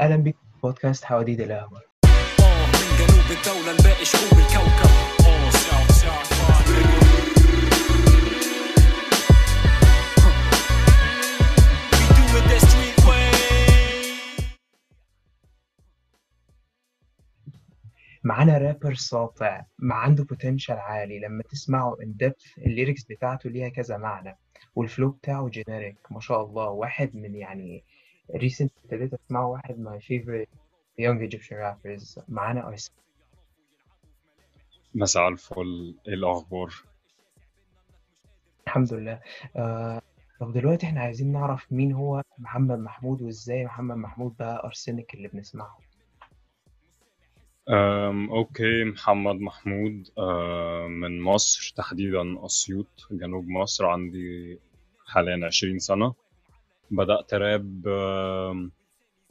أهلا بك بودكاست حواديت القهوة. آه من جنوب الدولة لباقي شعوب الكوكب معانا رابر ساطع ما عنده potential عالي. لما تسمعه in depth ال lyrics بتاعته ليها كذا معنى. وال flow بتاعه generic ما شاء الله. واحد من يعني recent ابتديت اسمعه واحد my favorite young Egyptian rappers معانا أرسنك مساء الفل إيه الأخبار؟ الحمد لله. آه طب دلوقتي إحنا عايزين نعرف مين هو محمد محمود وإزاي محمد محمود بقى أرسنك اللي بنسمعه. أم okay محمد محمود أم من مصر تحديدا أسيوط جنوب مصر عندي حاليا عشرين سنة. بدأت راب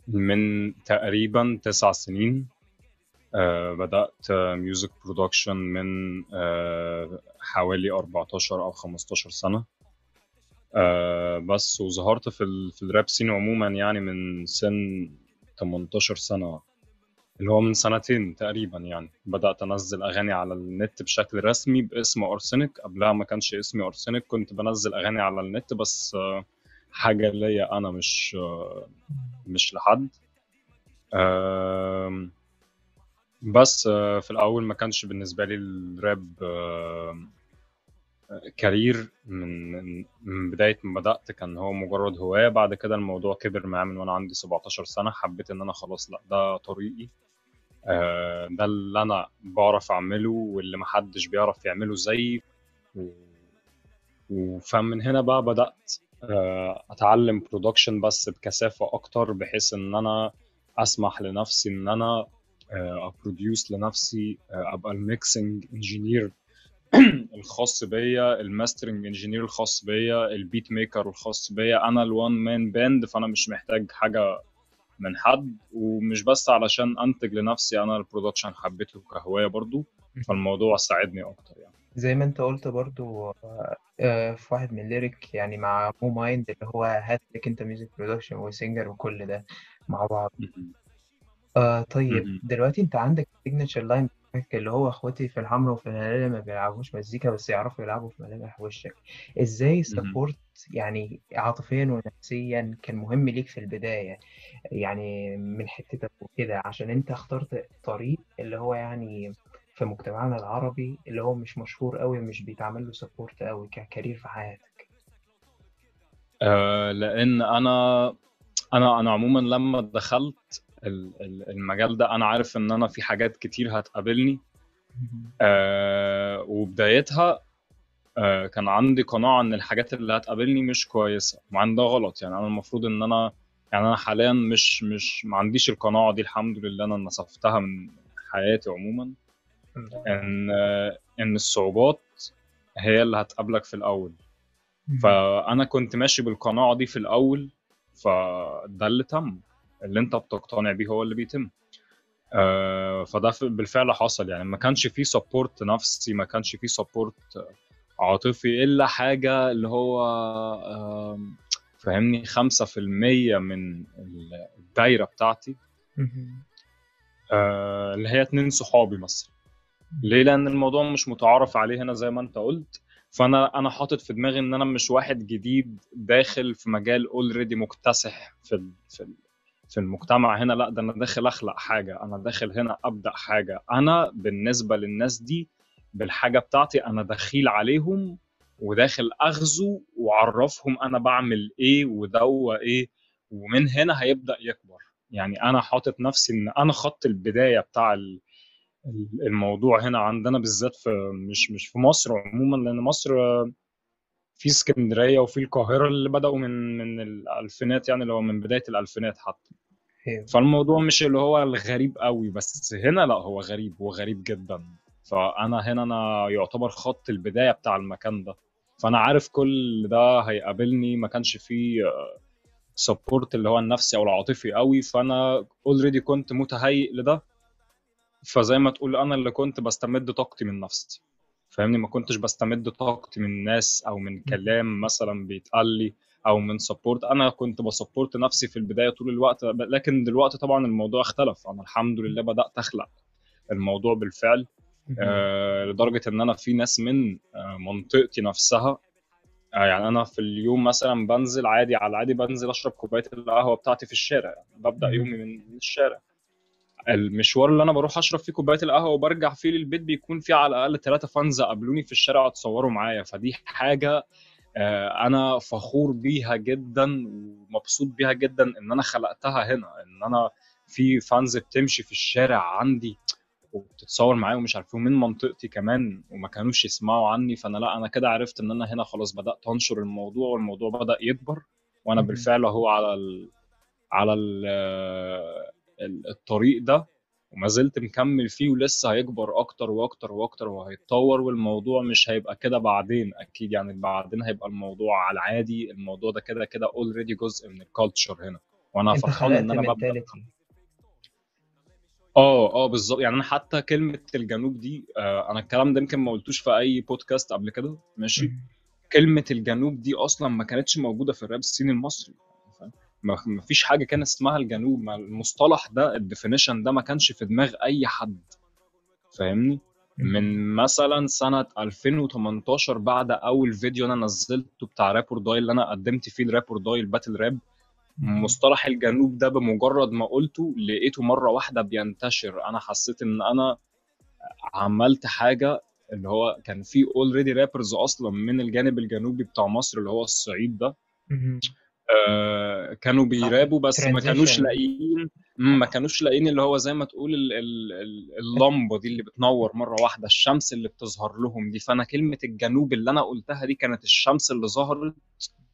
من تقريبا تسع سنين. أه، بدأت music production من أه، حوالي 14 أو 15 سنة. بس وظهرت في في ال rap scene عموما يعني من سن 18 سنة اللي هو من سنتين تقريبا يعني. بدأت أنزل أغاني على النت بشكل رسمي باسم أرسنك. قبلها ما كانش اسمي أرسنك كنت بنزل أغاني على النت بس آه، حاجة ليا أنا مش مش لحد. بس آه، في الأول ما كانش بالنسبة لي الراب كارير من من- بداية ما بدأت كان هو مجرد هواية. بعد كده الموضوع كبر معايا من وأنا عندي 17 سنة. حبيت إن أنا خلاص لأ ده طريقي. آه، ده اللي أنا بعرف أعمله واللي محدش بيعرف يعمله زيي. و... و- فمن هنا بقى بدأت آه، أتعلم production بس بكثافة أكتر بحيث إن أنا أسمح لنفسي إن أنا ا produce لنفسي آه، أبقى ال mixing engineer الخاص بيا ال mastering engineer الخاص بيا ال beat maker الخاص بيا. أنا ال one man band فأنا مش محتاج حاجة من حد ومش بس علشان أنتج لنفسي أنا ال production حبيته كهواية برضو فالموضوع ساعدني أكتر يعني. زي ما انت قلت برضو آه، في واحد من ال lyric يعني مع مو مايند اللي هو هات لك انت music production و singer وكل ده مع بعض. آه طيب. دلوقتي انت عندك signature line اللي هو اخواتي في الحمرا وفي الهلال ما بيلعبوش مزيكا بس يعرفوا يلعبوا في ملامح وشك. إزاي support يعني عاطفيا ونفسيا كان مهم ليك في البداية؟ يعني من حتتك وكده عشان انت اخترت طريق اللي هو يعني في مجتمعنا العربي اللي هو مش مشهور قوي مش بيتعمل له سبورت قوي ككارير في حياتك. آه لأن أنا أنا أنا عموما لما دخلت ال- ال- المجال ده أنا عارف إن أنا في حاجات كتير هتقابلني. آه وبدايتها آه كان عندي قناعة إن الحاجات اللي هتقابلني مش كويسة مع إن ده غلط. يعني أنا المفروض إن أنا يعني أنا حاليا مش مش ما عنديش القناعة دي الحمد لله أنا نصفتها من حياتي عموما. إن إن الصعوبات هي اللي هتقابلك في الأول. فأنا كنت ماشي بالقناعة دي في الأول فده اللي تم. اللي أنت بتقتنع بيه هو اللي بيتم. آه، فده بالفعل حصل. يعني ما كانش فيه support نفسي ما كانش فيه support عاطفي إلا حاجة اللي هو آم، فاهمني 5% من ال- الدايرة بتاعتي. آه، اللي هي اتنين صحابي مثلا. ليه؟ لأن الموضوع مش متعارف عليه هنا زي ما أنت قلت. فأنا أنا حاطط في دماغي إن أنا مش واحد جديد داخل في مجال اوريدي مكتسح في في في المجتمع هنا. لأ ده أنا داخل أخلق حاجة أنا داخل هنا أبدأ حاجة. أنا بالنسبة للناس دي بالحاجة بتاعتي أنا دخيل عليهم وداخل أغزو وأعرفهم أنا بعمل إيه ودوا إيه. ومن هنا هيبدأ يكبر. يعني أنا حاطط نفسي إن أنا خط البداية بتاع ال- الموضوع هنا عندنا بالذات في مش مش في مصر عموما لأن مصر في اسكندرية وفي القاهرة اللي بدأوا من من الألفينات يعني اللي هو من بداية الألفينات حتى. أيوه. فالموضوع مش اللي هو الغريب قوي بس هنا لا هو غريب هو غريب جدا. فأنا هنا أنا يعتبر خط البداية بتاع المكان ده. فأنا عارف كل ده هيقابلني. ما كانش فيه support اللي هو النفسي أو العاطفي قوي. فأنا already كنت متهيئ لده. فزي ما تقول أنا اللي كنت بستمد طاقتي من نفسي. فاهمني؟ ما كنتش بستمد طاقتي من ناس أو من كلام مثلا بيتقال لي أو من support أنا كنت ب support نفسي في البداية طول الوقت لكن دلوقتي طبعا الموضوع اختلف. أنا الحمد لله بدأت أخلق الموضوع بالفعل آه لدرجة إن أنا في ناس من آه منطقتي نفسها آه يعني أنا في اليوم مثلا بنزل عادي على العادي بنزل أشرب كوباية القهوة بتاعتي في الشارع. ببدأ مهم. يومي من الشارع. المشوار اللي أنا بروح أشرب فيه كوباية القهوة وبرجع فيه للبيت بيكون فيه على الأقل ثلاثة فانز قابلوني في الشارع اتصوروا معايا. فدي حاجة آه، أنا فخور بيها جدا ومبسوط بيها جدا إن أنا خلقتها هنا. إن أنا في fans بتمشي في الشارع عندي وبتتصور معايا ومش عارف إيه، ومن منطقتي كمان وما كانوش يسمعوا عني. فأنا لأ أنا كده عرفت إن أنا هنا خلاص بدأت أنشر الموضوع والموضوع بدأ يكبر. وأنا. بالفعل أهو على ال... على ال... ال- الطريق ده وما زلت مكمل فيه ولسه هيكبر أكتر وأكتر وأكتر وهيتطور والموضوع مش هيبقى كده بعدين أكيد يعني بعدين هيبقى الموضوع على العادي. الموضوع ده كده كده already جزء من ال culture هنا وأنا فرحان إن أنا ببدأ. آه آه بالظبط. يعني أنا حتى كلمة الجنوب دي آه أنا الكلام ده يمكن ما قلتوش في أي بودكاست قبل كده ماشي؟ كلمة الجنوب دي أصلا ما كانتش موجودة في ال rap scene المصري؟ ما فيش حاجة كان اسمها الجنوب ما المصطلح ده ال definition ده ما كانش في دماغ أي حد. فاهمني؟ من مثلا سنة 2018 بعد أول فيديو أنا نزلته بتاع Rap or Die اللي أنا قدمت فيه ال Rap or Die ال battle rap مصطلح الجنوب ده بمجرد ما قلته لقيته مرة واحدة بينتشر. أنا حسيت إن أنا عملت حاجة اللي هو كان في اوريدي رابرز أصلا من الجانب الجنوبي بتاع مصر اللي هو الصعيد ده. آه، كانوا بيرابوا بس ما كانوش. لاقيين. ما كانوش لاقيين اللي هو زي ما تقول ال- ال- ال- اللمبة دي اللي بتنور مرة واحدة الشمس اللي بتظهر لهم دي. فأنا كلمة الجنوب اللي أنا قلتها دي كانت الشمس اللي ظهرت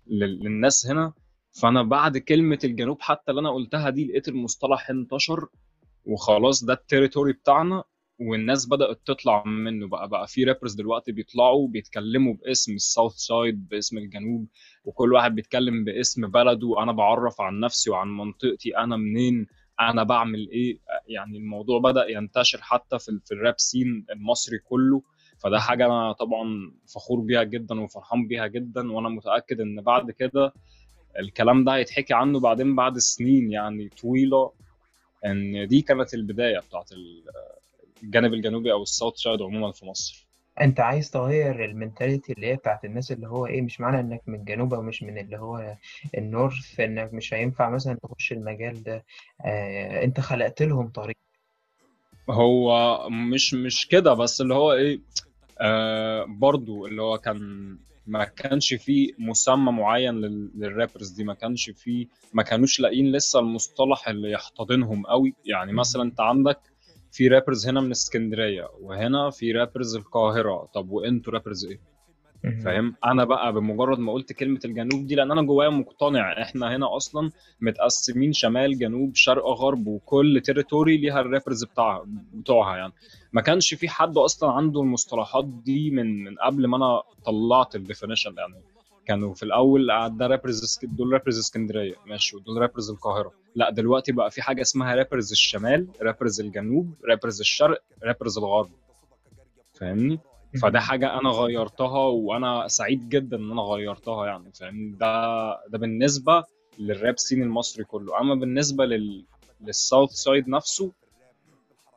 لل- للناس هنا. فأنا بعد كلمة الجنوب حتى اللي أنا قلتها دي لقيت المصطلح انتشر وخلاص ده ال territory بتاعنا. والناس بدأت تطلع منه بقى بقى في rappers دلوقتي بيطلعوا بيتكلموا باسم ال south side باسم الجنوب وكل واحد بيتكلم باسم بلده أنا بعرف عن نفسي وعن منطقتي أنا منين أنا بعمل إيه. يعني الموضوع بدأ ينتشر حتى في في ال rap scene المصري كله. فده حاجة أنا طبعا فخور بيها جدا وفرحان بيها جدا وأنا متأكد إن بعد كده الكلام ده هيتحكي عنه بعدين بعد سنين يعني طويلة إن دي كانت البداية بتاعت الجانب الجنوبي أو ال south side عموما في مصر. أنت عايز تغير ال mentality اللي هي بتاعت الناس اللي هو إيه مش معنى إنك من الجنوب أو مش من اللي هو ال north إنك مش هينفع مثلا تخش المجال ده. آه أنت خلقت لهم طريق. هو مش مش كده بس اللي هو إيه آه برضو اللي هو كان ما كانش فيه مسمى معين لل- للرابرز دي ما كانش فيه ما كانوش لاقيين لسه المصطلح اللي يحتضنهم قوي. يعني مثلا أنت عندك في رابرز هنا من اسكندرية وهنا في رابرز القاهرة. طب وانتوا رابرز إيه. فاهم؟ أنا بقى بمجرد ما قلت كلمة الجنوب دي لأن أنا جوايا مقتنع. إحنا هنا أصلا متقسمين شمال جنوب شرق غرب وكل territory ليها ال rappers بتاعها بتوعها يعني. ما كانش في حد أصلا عنده المصطلحات دي من من قبل ما أنا طلعت ال definition يعني. كانوا في الأول آه، ده rappers دول rappers اسكندرية ماشي ودول rappers القاهرة. لا دلوقتي بقى في حاجة اسمها rappers الشمال rappers الجنوب rappers الشرق rappers الغرب. فاهمني؟ فده حاجة أنا غيرتها وأنا سعيد جدا إن أنا غيرتها يعني فاهم ده ده بالنسبة لل rap scene المصري كله. أما بالنسبة لل لل south side نفسه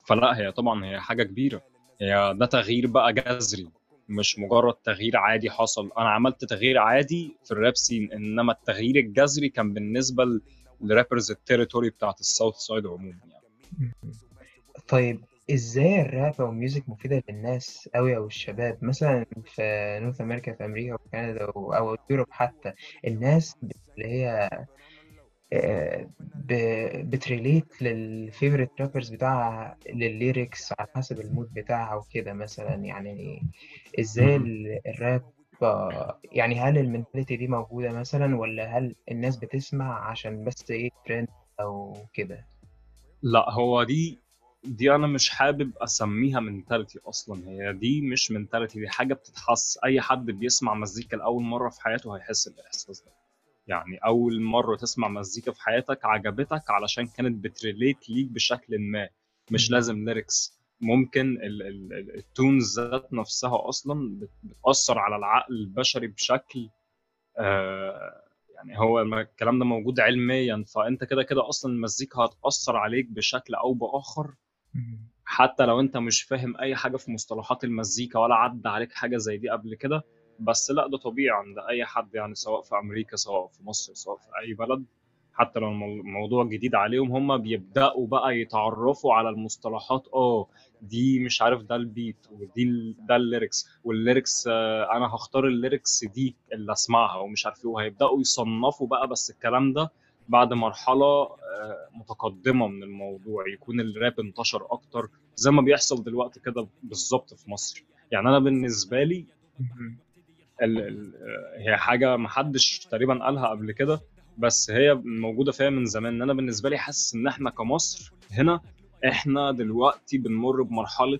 فلا هي طبعا هي حاجة كبيرة. هي ده تغيير بقى جذري مش مجرد تغيير عادي حصل. أنا عملت تغيير عادي في ال rap scene إنما التغيير الجذري كان بالنسبة ل- ل rappers ال territory بتاعت ال south side عموما يعني. طيب إزاي الراب أو ال music مفيدة للناس أوي أو الشباب؟ مثلا في North America في أمريكا وكندا أو Europe حتى الناس اللي هي آه، بت relate لل favorite rappers بتاعها للل lyrics على حسب ال mood بتاعها وكده مثلا يعني. إزاي الراب آه، يعني هل ال mentality دي موجودة مثلا ولا هل الناس بتسمع عشان بس إيه ترند أو كده؟ لا هو دي دي أنا مش حابب أسميها mentality أصلا. هي دي مش mentality دي حاجة بتتحس. أي حد بيسمع مزيكا لأول مرة في حياته هيحس الاحساس ده. يعني أول مرة تسمع مزيكا في حياتك عجبتك علشان كانت بت relate ليك بشكل ما مش. لازم lyrics ممكن ال- ال- ال- ال tones ذات نفسها أصلا بت- بتأثر على العقل البشري بشكل آه، يعني هو الكلام ده موجود علميا فأنت كده كده أصلا المزيكا هتأثر عليك بشكل أو بآخر. حتى لو أنت مش فاهم أي حاجة في مصطلحات المزيكا ولا عدى عليك حاجة زي دي قبل كده بس لأ ده طبيعي عند أي حد يعني سواء في أمريكا سواء في مصر سواء في أي بلد حتى لو المو- الموضوع جديد عليهم هم بيبدأوا بقى يتعرفوا على المصطلحات. آه دي مش عارف ده ال beat ودي ده ال lyrics وال lyrics آه، أنا هختار ال lyrics دي اللي أسمعها ومش عارف إيه. وهيبدأوا يصنفوا بقى بس الكلام ده بعد مرحلة آه، متقدمة من الموضوع يكون الراب انتشر أكتر زي ما بيحصل دلوقتي كده بالظبط في مصر. يعني أنا بالنسبة لي مم. ال ال هي حاجة ما حدش تقريبا قالها قبل كده بس هي موجودة فيها من زمان. ان أنا بالنسبة لي حاسس إن إحنا كمصر هنا إحنا دلوقتي بنمر بمرحلة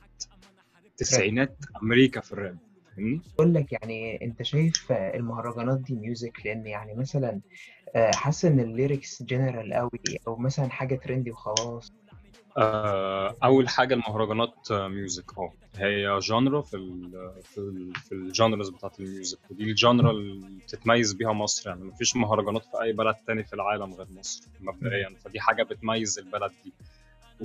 تسعينات أمريكا في الراب. فاهمني؟ بقول لك يعني أنت شايف المهرجانات دي music لأن يعني مثلا آه، حاسس إن ال lyrics general قوي أو مثلا حاجة trendy وخلاص. أول حاجة المهرجانات آه، music آه هي genre في ال في ال في ال genres بتاعت ال music. ودي ال genre اللي بتتميز بيها مصر. يعني مفيش مهرجانات في أي بلد تاني في العالم غير مصر مبدئيا. فدي حاجة بتميز البلد دي.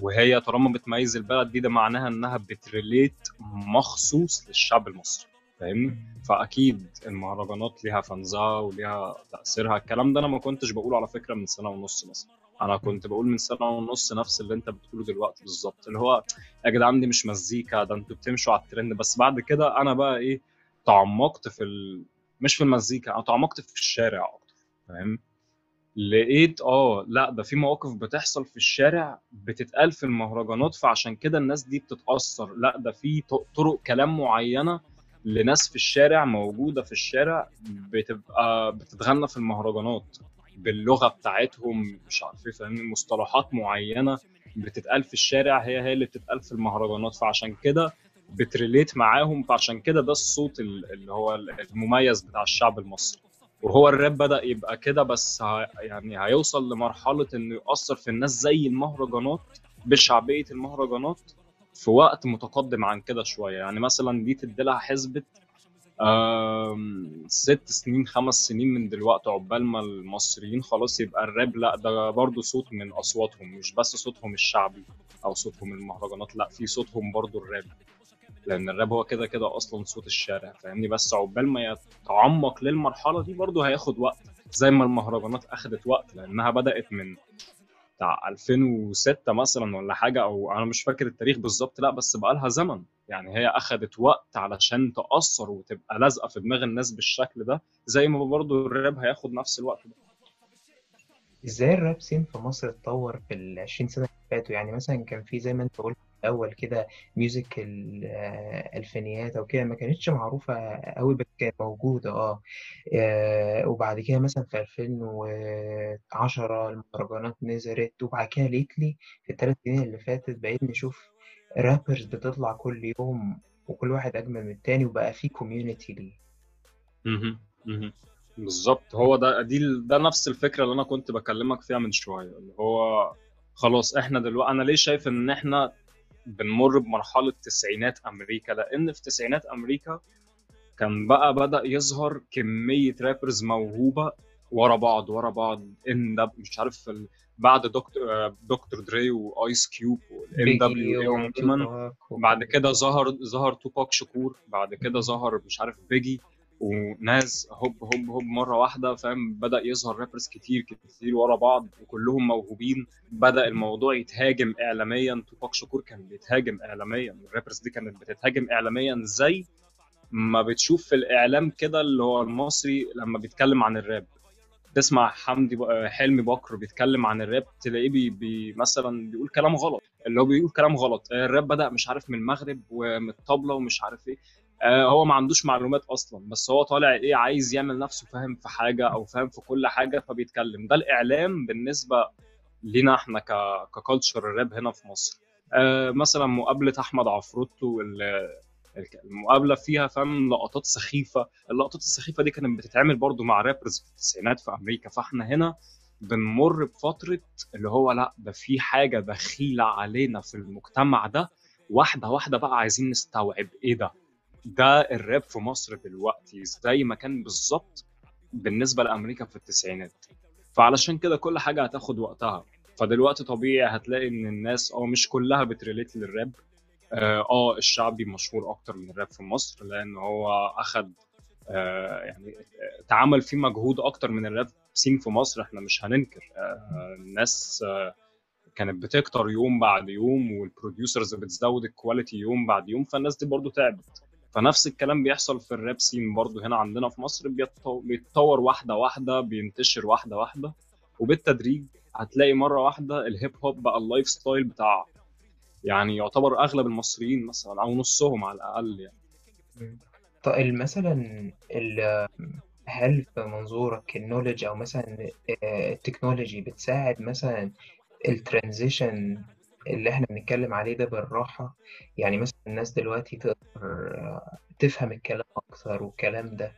وهي طالما بتميز البلد دي ده معناها إنها بت relate مخصوص للشعب المصري فاهمني؟ فأكيد المهرجانات ليها fans ها وليها تأثيرها. الكلام ده أنا ما كنتش بقوله على فكرة من سنة ونص مثلا. أنا كنت بقول من سنة ونص نفس اللي أنت بتقوله دلوقتي بالظبط اللي هو يا جدعان دي مش مزيكا ده أنتوا بتمشوا على الترند. بس بعد كده أنا بقى إيه تعمقت في ال... مش في المزيكا أنا تعمقت في الشارع أكتر فاهم؟ لقيت آه لا ده في مواقف بتحصل في الشارع بتتقال في المهرجانات فعشان كده الناس دي بتتأثر. لا ده في طرق كلام معينة لناس في الشارع موجودة في الشارع بتبقى بتتغنى في المهرجانات. باللغة بتاعتهم مش عارف إيه مصطلحات معينة بتتقال في الشارع هي هي اللي بتتقال في المهرجانات. فعشان كده بتريليت معاهم فعشان كده ده الصوت ال- اللي هو المميز بتاع الشعب المصري. وهو الراب بدأ يبقى كده بس ه... يعني هيوصل لمرحلة إنه يأثر في الناس زي المهرجانات بشعبية المهرجانات في وقت متقدم عن كده شوية. يعني مثلا دي تديلها حسبة آم، ست سنين خمس سنين من دلوقتي عقبال ما المصريين خلاص يبقى الراب لا ده برضه صوت من أصواتهم مش بس صوتهم الشعبي أو صوتهم المهرجانات لا في صوتهم برضه الراب. لأن الراب هو كده كده أصلا صوت الشارع فاهمني؟ بس عقبال ما يتعمق للمرحلة دي برضه هياخد وقت زي ما المهرجانات أخدت وقت لأنها بدأت من بتاع 2006 مثلا ولا حاجة أو أنا مش فاكر التاريخ بالظبط لأ بس بقى لها زمن. يعني هي أخدت وقت علشان تأثر وتبقى لازقة في دماغ الناس بالشكل ده زي ما برضه الراب هياخد نفس الوقت ده. إزاي ال rap scene في مصر اتطور في ال 20 سنة اللي فاتوا؟ يعني مثلا كان في زي ما أنت قلت في الأول كده music الألفينيات أو كده ما كانتش معروفة أوي بس كانت موجودة آه آه، وبعد كده مثلا في 2010 المهرجانات نزلت وبعد كده lately في الثلاث سنين اللي فاتت بقيت نشوف rappers بتطلع كل يوم وكل واحد أجمل من التاني وبقى في community ليه. بالظبط هو ده دي ده نفس الفكرة اللي أنا كنت بكلمك فيها من شوية اللي هو خلاص إحنا دلوقتي أنا ليه شايف إن إحنا بنمر بمرحلة تسعينات أمريكا لأن في تسعينات أمريكا كان بقى بدأ يظهر كمية rappers موهوبة ورا بعض ورا بعض إن ده مش عارف ال- بعد دكتور دكتور دري وآيس كيوب وال N.W.A بعد كده ظهر ظهر توباك شكور بعد كده ظهر مش عارف بيجي وناس هوب هوب هوب مرة واحدة فاهم؟ بدأ يظهر rappers كتير كتير ورا بعض وكلهم موهوبين. بدأ الموضوع يتهاجم اعلاميا. توباك شكور كان بيتهاجم اعلاميا. ال rappers دي كانت بتتهاجم اعلاميا. زي ما بتشوف في الإعلام كده اللي هو المصري لما بيتكلم عن الراب. تسمع حمدي حلمي بكر بيتكلم عن الراب تلاقيه بي بي مثلا بيقول كلام غلط. اللي هو بيقول كلام غلط. الراب بدأ مش عارف من المغرب ومن الطبلة ومش عارف إيه. هو ما عندوش معلومات أصلا بس هو طالع إيه عايز يعمل نفسه فاهم في حاجة أو فاهم في كل حاجة فبيتكلم. ده الإعلام بالنسبة لينا إحنا ككالتشر الراب هنا في مصر. آه، مثلا مقابلة أحمد عفروتو ال- المقابلة فيها فاهم لقطات سخيفة. اللقطات السخيفة دي كانت بتتعمل برضو مع رابرز في التسعينات في أمريكا فإحنا هنا بنمر بفترة اللي هو لأ ده في حاجة دخيلة علينا في المجتمع ده. واحدة واحدة بقى عايزين نستوعب إيه ده؟ ده الراب في مصر دلوقتي زي ما كان بالظبط بالنسبة لأمريكا في التسعينات. فعلشان كده كل حاجة هتاخد وقتها. فدلوقتي طبيعي هتلاقي إن الناس آه مش كلها بتريليت للراب. آه آه، الشعبي مشهور أكتر من الراب في مصر لأن هو أخد آه، يعني آه، اتعمل فيه مجهود أكتر من الراب سين في مصر. إحنا مش هننكر آه، الناس آه، كانت بتكتر يوم بعد يوم وال producers بتزود ال quality يوم بعد يوم. فالناس دي برضو تعبت. فنفس الكلام بيحصل في ال rap scene برضو هنا عندنا في مصر بيتطو- بيتطور واحدة واحدة بينتشر واحدة واحدة وبالتدريج هتلاقي مرة واحدة ال hip hop بقى ال lifestyle بتاع يعني يعتبر أغلب المصريين مثلا أو نصهم على الأقل يعني. طيب مثلا هل في منظورك ال knowledge أو مثلا آه، التكنولوجي بتساعد مثلا ال transition اللي إحنا بنتكلم عليه ده بالراحة يعني مثلا الناس دلوقتي تقدر آه، تفهم الكلام أكتر والكلام ده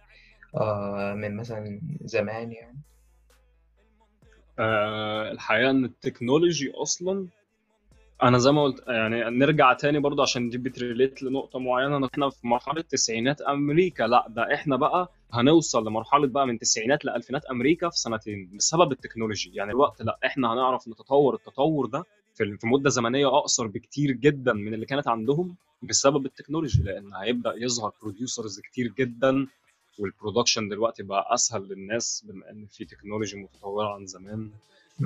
آه، من مثلا زمان يعني. أه الحقيقة إن التكنولوجي أصلا أنا زي ما قلت يعني نرجع تاني برضه عشان دي بت relate لنقطة معينة إن إحنا في مرحلة تسعينات أمريكا. لا ده إحنا بقى هنوصل لمرحلة بقى من تسعينات لألفينات أمريكا في سنتين بسبب التكنولوجي. يعني الوقت لا إحنا هنعرف نتطور التطور ده في في مدة زمنية أقصر بكتير جدا من اللي كانت عندهم بسبب التكنولوجي لأن هيبدأ يظهر producers كتير جدا وال production دلوقتي بقى أسهل للناس بما إن في تكنولوجي متطورة عن زمان.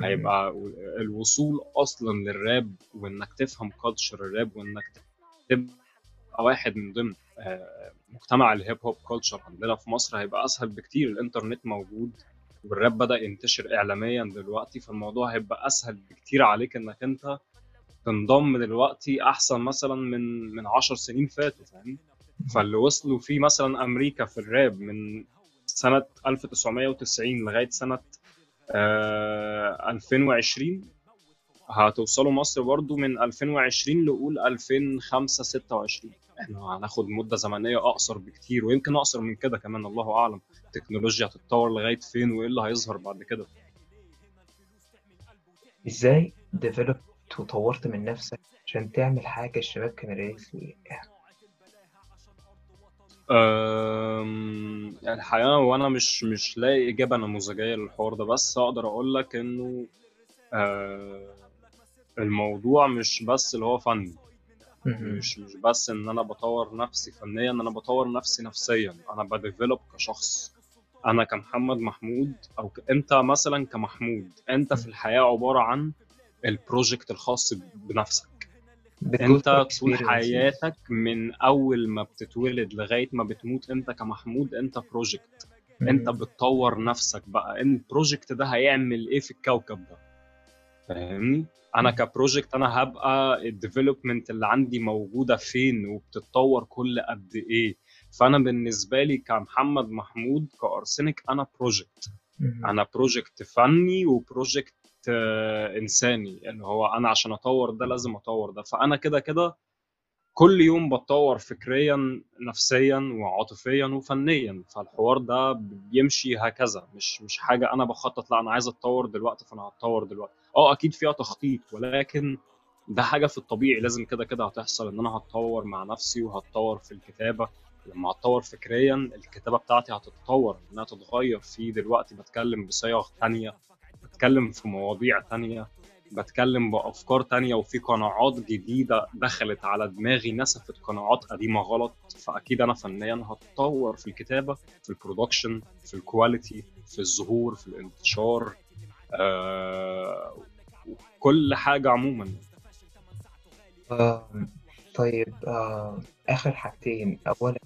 هيبقى الوصول أصلا للراب وإنك تفهم culture ال rap وإنك تبقى واحد من ضمن آه، مجتمع ال hip hop culture عندنا في مصر هيبقى أسهل بكتير. الإنترنت موجود. والراب بدأ ينتشر اعلاميا دلوقتي فالموضوع هيبقى أسهل بكتير عليك إنك أنت تنضم دلوقتي أحسن مثلا من من 10 سنين فاتوا فاهم؟ فاللي وصلوا فيه مثلا أمريكا في الراب من سنة 1990 لغاية سنة آه 2020 هتوصلوا مصر برضو من 2020 لقول 2005 26 إحنا هناخد مدة زمنية أقصر بكتير ويمكن أقصر من كده كمان الله أعلم. التكنولوجيا هتتطور لغاية فين وإيه اللي هيظهر بعد كده؟ إزاي developed وطورت من نفسك عشان تعمل حاجة الشباب كانوا relate ليها أم، يعني الحقيقة وأنا مش مش لاقي إجابة نموذجية للحوار ده بس أقدر أقول لك إنه آه، الموضوع مش بس اللي هو فن. مهم. مش مش بس إن أنا بطور نفسي فنيا أنا بطور نفسي نفسيا. أنا ب develop كشخص. أنا كمحمد محمود أو ك... أنت مثلا كمحمود أنت في الحياة عبارة عن ال project الخاص بنفسك. أنت طول. حياتك من أول ما بتتولد لغاية ما بتموت أنت كمحمود أنت project أنت. بتطور نفسك بقى. إن ال project ده هيعمل إيه في الكوكب ده؟ فاهمني؟ أنا. ك project أنا هبقى ال development اللي عندي موجودة فين وبتتطور كل قد إيه. فأنا بالنسبة لي كمحمد محمود كأرسنك أنا project. أنا project فني و project آه، إنساني. اللي هو أنا عشان أطور ده لازم أطور ده. فأنا كده كده كل يوم بتطور فكريا نفسيا وعاطفيا وفنيا. فالحوار ده بيمشي هكذا. مش مش حاجة أنا بخطط لا أنا عايز أتطور دلوقتي فأنا هتطور دلوقتي. آه أكيد فيها تخطيط ولكن ده حاجة في الطبيعي لازم كده كده هتحصل إن أنا هتطور مع نفسي وهتطور في الكتابة. لما هتطور فكريا الكتابة بتاعتي هتتطور إنها تتغير. في دلوقتي بتكلم بصيغ تانية بتكلم في مواضيع تانية بتكلم بأفكار تانية وفي قناعات جديدة دخلت على دماغي نسفت قناعات قديمة غلط. فأكيد أنا فنيا هتطور في الكتابة في ال production في ال quality في الظهور في الانتشار. آه كل حاجة عموما. آم، طيب آه، آخر حاجتين. أولا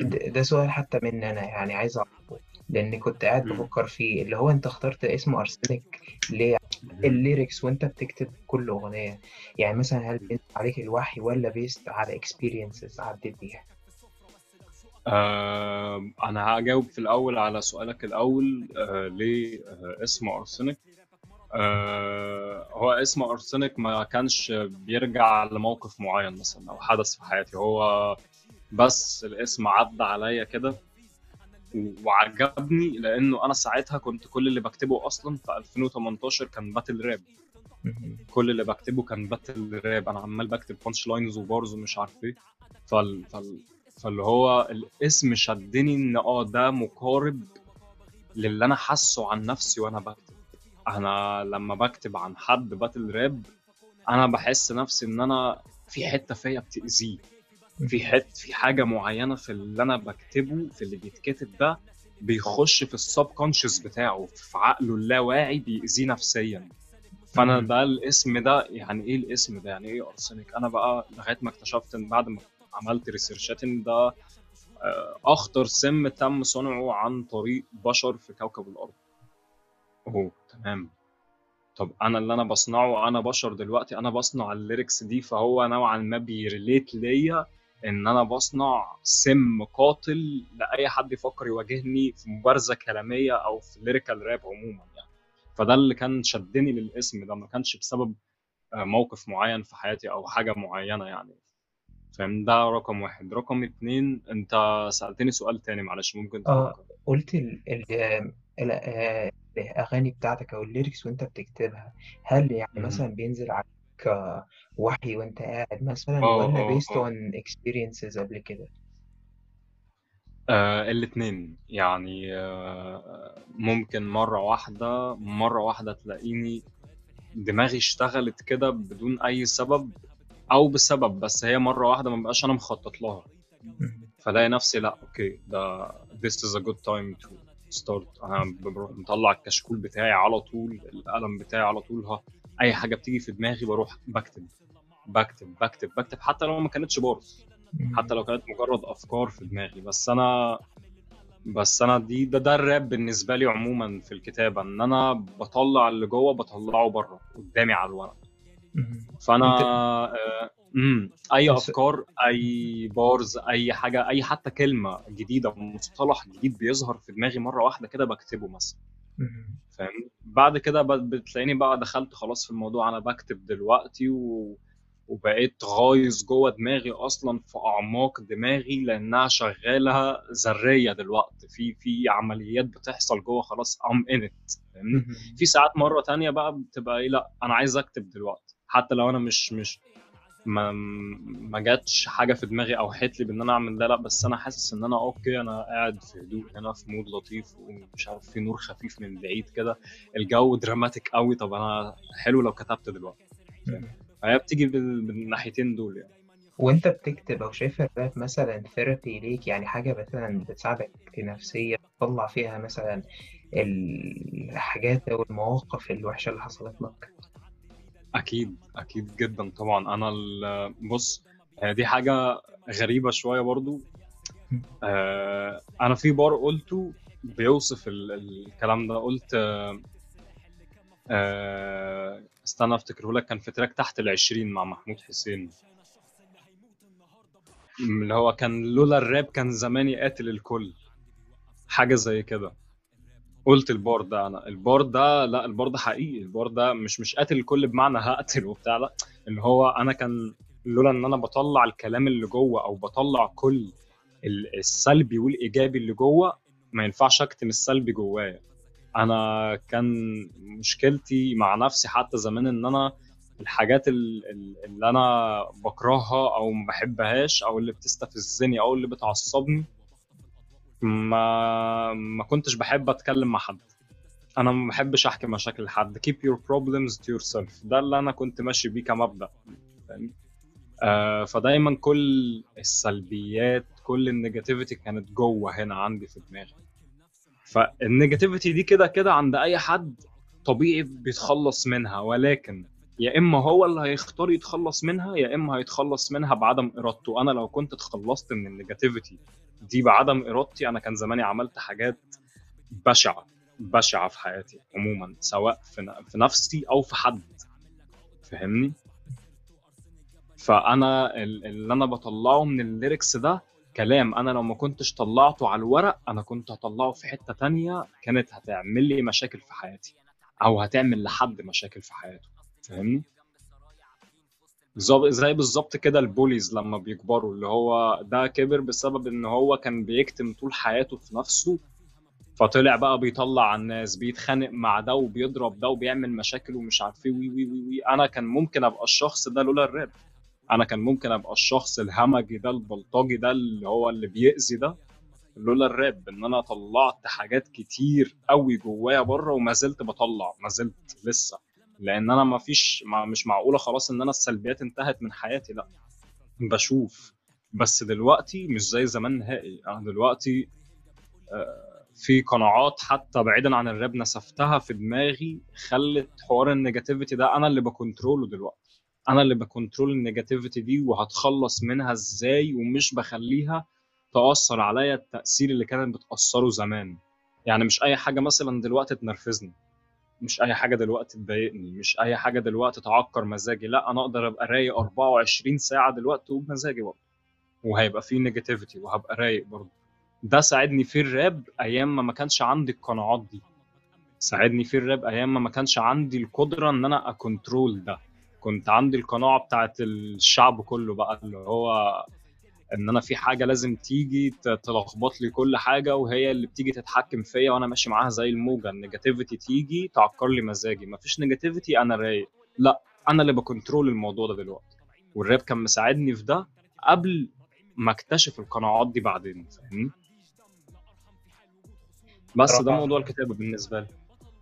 د- ده سؤال حتى مني أنا يعني عايز أعرفه لأني كنت قاعد. بفكر فيه اللي هو أنت اخترت اسم أرسنك ليه؟ ال lyrics وأنت بتكتب كل أغنية. يعني مثلا هل based عليك الوحي ولا based على experiences عديت بيها؟ آه أنا هجاوب في الأول على سؤالك الأول آه ليه آه اسم ارسنك آه هو اسم ارسنك ما كانش بيرجع لموقف معين مثلا أو حدث في حياتي. هو بس الاسم عدى عليا كده وعجبني لأنه أنا ساعتها كنت كل اللي بكتبه أصلا في 2018 كان battle rap. كل اللي بكتبه كان battle rap. أنا عمال بكتب punchlines و bars ومش عارف إيه. فال... فال... فاللي هو الاسم شدني إن آه ده مقارب للي أنا حاسه عن نفسي وأنا بكتب. أنا لما بكتب عن حد باتل راب أنا بحس نفسي إن أنا في حتة فيا بتأذيه. في حت في حاجة معينة في اللي أنا بكتبه في اللي بيتكتب ده بيخش في السب كونشس بتاعه في عقله اللاواعي بيأذيه نفسيا. فأنا. ده الاسم ده يعني إيه الاسم ده؟ يعني إيه ارسنك أنا بقى لغاية ما اكتشفت إن بعد ما عملت ريسيرشات إن ده آه، أخطر سم تم صنعه عن طريق بشر في كوكب الأرض. أوه تمام. طب أنا اللي أنا بصنعه أنا بشر دلوقتي أنا بصنع ال lyrics دي فهو نوعا ما بي relate ليا إن أنا بصنع سم قاتل لأي حد يفكر يواجهني في مبارزة كلامية أو في lyrical rap عموما يعني. فده اللي كان شدني للاسم ده ما كانش بسبب آه، موقف معين في حياتي أو حاجة معينة يعني. فاهم؟ ده رقم واحد. رقم اتنين انت سألتني سؤال تاني معلش ممكن آه تفكر قلت ال ال ال آه، الأغاني بتاعتك أو الليركس وأنت بتكتبها هل يعني. مثلا بينزل عليك آه، وحي وأنت قاعد مثلا آه ولا آه based آه. on experiences قبل كده؟ آه الاتنين. يعني آه ممكن مرة واحدة مرة واحدة تلاقيني دماغي اشتغلت كده بدون أي سبب أو بسبب بس هي مرة واحدة ما بقاش أنا مخطط لها. فلاقي نفسي لأ okay ده this is a good time to start أنا بروح مطلع الكشكول بتاعي على طول القلم بتاعي على طول ها أي حاجة بتيجي في دماغي بروح بكتب بكتب بكتب بكتب حتى لو ما كانتش bars حتى. لو كانت مجرد أفكار في دماغي بس أنا بس أنا دي ده ده الراب بالنسبة لي عموما في الكتابة إن أنا بطلع اللي جوه بطلعه بره قدامي على الورق. فأنا امم أي أفكار أي بارز أي حاجة أي حتى كلمة جديدة مصطلح جديد بيظهر في دماغي مرة واحدة كده بكتبه مثلا. فاهم؟ بعد كده بتلاقيني بقى دخلت خلاص في الموضوع. أنا بكتب دلوقتي و... وبقيت غايص جوه دماغي أصلا في أعماق دماغي لأنها شغالة ذرية دلوقتي. في في عمليات بتحصل جوه خلاص ام انت. في ساعات مرة تانية بقى بتبقى إيه لأ أنا عايز أكتب دلوقتي. حتى لو أنا مش مش ما ما جاتش حاجة في دماغي أو حيت لي بإن أنا أعمل ده لأ بس أنا حاسس إن أنا okay أنا قاعد في هدوء هنا في mood لطيف ومش عارف في نور خفيف من بعيد كده. الجو dramatic قوي. طب أنا حلو لو كتبت دلوقتي. فهي بتيجي بال- بالناحيتين دول يعني. وأنت بتكتب أو شايف الراب مثلا therapy ليك؟ يعني حاجة مثلا بتساعدك نفسيا تطلع فيها مثلا الحاجات أو المواقف الوحشة اللي حصلت لك؟ أكيد أكيد جدا طبعا. أنا بص هي دي حاجة غريبة شوية برضو. آه، أنا في بار قلته بيوصف ال- الكلام ده. قلت آه، آه، استنى افتكره لك كان في تراك تحت العشرين مع محمود حسين. اللي هو كان لولا الراب كان زماني قاتل الكل. حاجة زي كده. قلت البار ده أنا البار ده لا البار ده حقيقي البار ده مش مش قاتل الكل بمعنى هقتل وبتاع لا اللي هو أنا كان لولا إن أنا بطلع الكلام اللي جوه أو بطلع كل ال- السلبي والإيجابي اللي جوه ما ينفعش أكتم السلبي جوايا. أنا كان مشكلتي مع نفسي حتى زمان إن أنا الحاجات ال- ال- اللي أنا بكرهها أو ما بحبهاش أو اللي بتستفزني أو اللي بتعصبني ما ما كنتش بحب أتكلم مع حد. أنا ما بحبش أحكي مشاكل حد. Keep your problems to yourself. ده اللي أنا كنت ماشي بيه كمبدأ. فاهم آه فدايما كل السلبيات كل ال negativity كانت جوه هنا عندي في دماغي. فال negativity دي كده كده عند أي حد طبيعي بيتخلص منها. ولكن يا إما هو اللي هيختار يتخلص منها يا إما هيتخلص منها بعدم إرادته. أنا لو كنت اتخلصت من ال negativity دي بعدم إرادتي أنا كان زماني عملت حاجات بشعة بشعة في حياتي عموما سواء في نفسي أو في حد. فاهمني؟ فأنا ال- اللي أنا بطلعه من ال lyrics ده كلام. أنا لو ما كنتش طلعته على الورق أنا كنت هطلعه في حتة تانية كانت هتعمل لي مشاكل في حياتي أو هتعمل لحد مشاكل في حياته. فاهمني؟ زي بالظبط كده ال bullies لما بيكبروا اللي هو ده كبر بسبب إن هو كان بيكتم طول حياته في نفسه فطلع بقى بيطلع على الناس بيتخانق مع ده وبيضرب ده وبيعمل مشاكل ومش عارف إيه وي وي وي وي. أنا كان ممكن أبقى الشخص ده لولا الراب. أنا كان ممكن أبقى الشخص الهمجي ده البلطجي ده اللي هو اللي بيأذي ده لولا الراب. إن أنا طلعت حاجات كتير قوي جوايا بره وما زلت بطلع ما زلت لسه. لأن أنا ما فيش ما مش معقوله خلاص ان أنا السلبيات انتهت من حياتي لا. بشوف. بس دلوقتي مش زي زمان نهائي. أنا دلوقتي آه، في قناعات حتى بعيدا عن الراب نسفتها في دماغي خلت حوار ال negativity ده أنا اللي ب control ه دلوقتي. أنا اللي ب control ال negativity دي وهتخلص منها إزاي ومش بخليها تأثر عليا التأثير اللي كانت بتأثره زمان. يعني مش أي حاجة مثلا دلوقتي تنرفزني. مش أي حاجة دلوقتي تضايقني مش أي حاجة دلوقتي تعكر مزاجي لأ أنا أقدر أبقى رايق 24 ساعة دلوقتي وبمزاجي برضه. وهيبقى فيه negativity وهبقى رايق برضه. ده ساعدني في الراب أيام ما ما كانش عندي القناعات دي. ساعدني في الراب أيام ما ما كانش عندي القدرة إن أنا أ control ده. كنت عندي القناعة بتاعت الشعب كله بقى اللي هو إن أنا في حاجة لازم تيجي تلخبط لي كل حاجة وهي اللي بتيجي تتحكم فيا وأنا ماشي معاها زي الموجة. ال negativity تيجي تعكر لي مزاجي. مفيش negativity أنا رايق. لا أنا اللي ب control الموضوع ده دلوقتي. والراب كان مساعدني في ده قبل ما اكتشف القناعات دي بعدين فاهمني؟ بس ده موضوع الكتابة بالنسبة لي.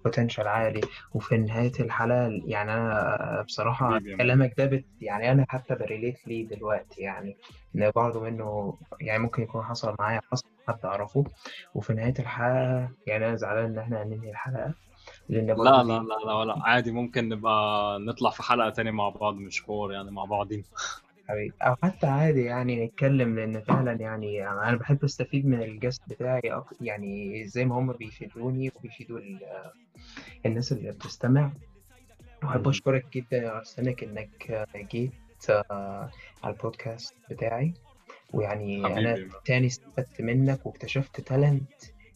potential عالي وفي نهاية الحلقة يعني حبيبي يا man. كلامك ده بت يعني أنا حتى ب relate ليه دلوقتي. يعني إن برضه منه يعني ممكن يكون حصل معايا حصل حد أعرفه. وفي نهاية الحلقة يعني أنا زعلان إن إحنا هننهي الحلقة لأن لا لا لا لا ولا. عادي ممكن نبقى نطلع في حلقة تاني مع بعض مش حوار يعني مع بعضين. حبيبي. أو حتى عادي يعني نتكلم لأن فعلا يعني أنا بحب أستفيد من ال guest بتاعي أك- يعني زي ما هم بيفيدوني وبيفيدوا ال- الناس اللي بتستمع. وأحب مم. أشكرك جدا يا أرسنك إنك جيت آه، على البودكاست بتاعي. ويعني أنا حبيبي تاني استفدت منك واكتشفت talent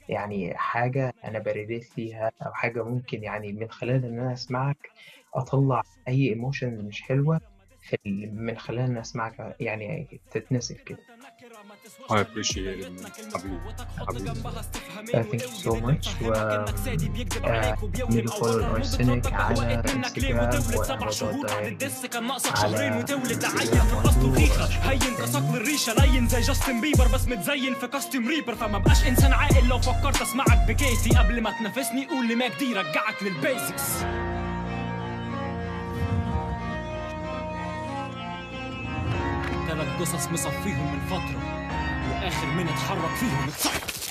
يعني حاجة أنا ب relate ليها أو حاجة ممكن يعني من خلال إن أنا أسمعك أطلع أي emotion مش حلوة. في من خلال إن أسمعك يعني تتنسف كده. I appreciate it. حبيبي. حبيبي. Uh, thank you so much. و اعملوا فولو لأرسنك على انستجرام وأمازون دايركت كان ناقصك شهرين وتولد لعيل في ريخة هين كصقل الريشة لين زي جاستن بيبر بس متزين في كاستم ريبر فما بقاش إنسان عاقل لو فكرت أسمعك بكيتي. قبل ما تنافسني قول لي ماك دي رجعك للبيزكس قصص مصفيهم من فترة وآخر من اتحرك فيهم. اتصيد